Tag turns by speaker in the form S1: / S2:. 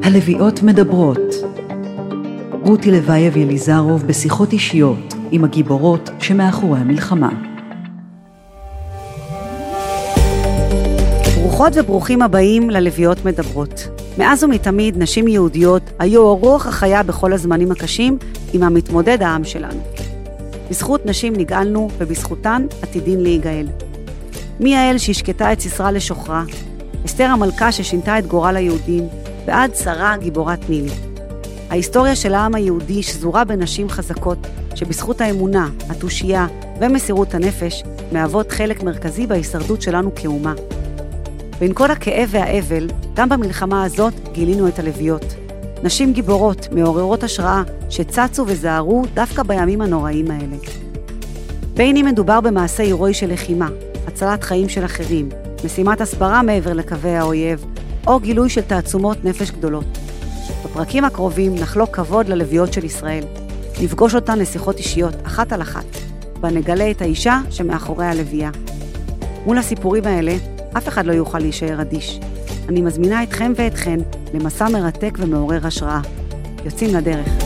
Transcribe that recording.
S1: הלוויות מדברות. רותי לוייב יליזרוב בשיחות אישיות עם הגיבורות שמאחורי המלחמה.
S2: ברוכות וברוכים הבאים ללוויות מדברות. מאז ומתמיד נשים יהודיות היו הרוח החיה בכל הזמנים הקשים עם המתמודד העם שלנו. בזכות נשים נגאלנו ובזכותן עתידין להיגאל. מי האל שהשקטה את סיסרא לשוכרה, אסתר המלכה ששינתה את גורל היהודים, ועד שרה גיבורת נילי. ההיסטוריה של העם היהודי שזורה בנשים חזקות, שבזכות האמונה, התושייה ומסירות הנפש, מהוות חלק מרכזי בהישרדות שלנו כאומה. בין כל הכאב והאבל, גם במלחמה הזאת גילינו את הלוויות. נשים גיבורות, מעוררות השראה, שצצו וזהרו דווקא בימים הנוראים האלה. בין אם מדובר במעשה הירואי של לחימה, הצלת חיים של אחרים, משימת הסברה מעבר לקווי האויב, או גילוי של תעצומות נפש גדולות. בפרקים הקרובים נחלוק כבוד ללוויות של ישראל. נפגוש אותן לשיחות אישיות, אחת על אחת, בה נגלה את האישה שמאחורי הלוויה. מול הסיפורים האלה, אף אחד לא יוכל להישאר אדיש. אני מזמינה אתכם ואתכן למסע מרתק ומעורר השראה. יוצאים לדרך.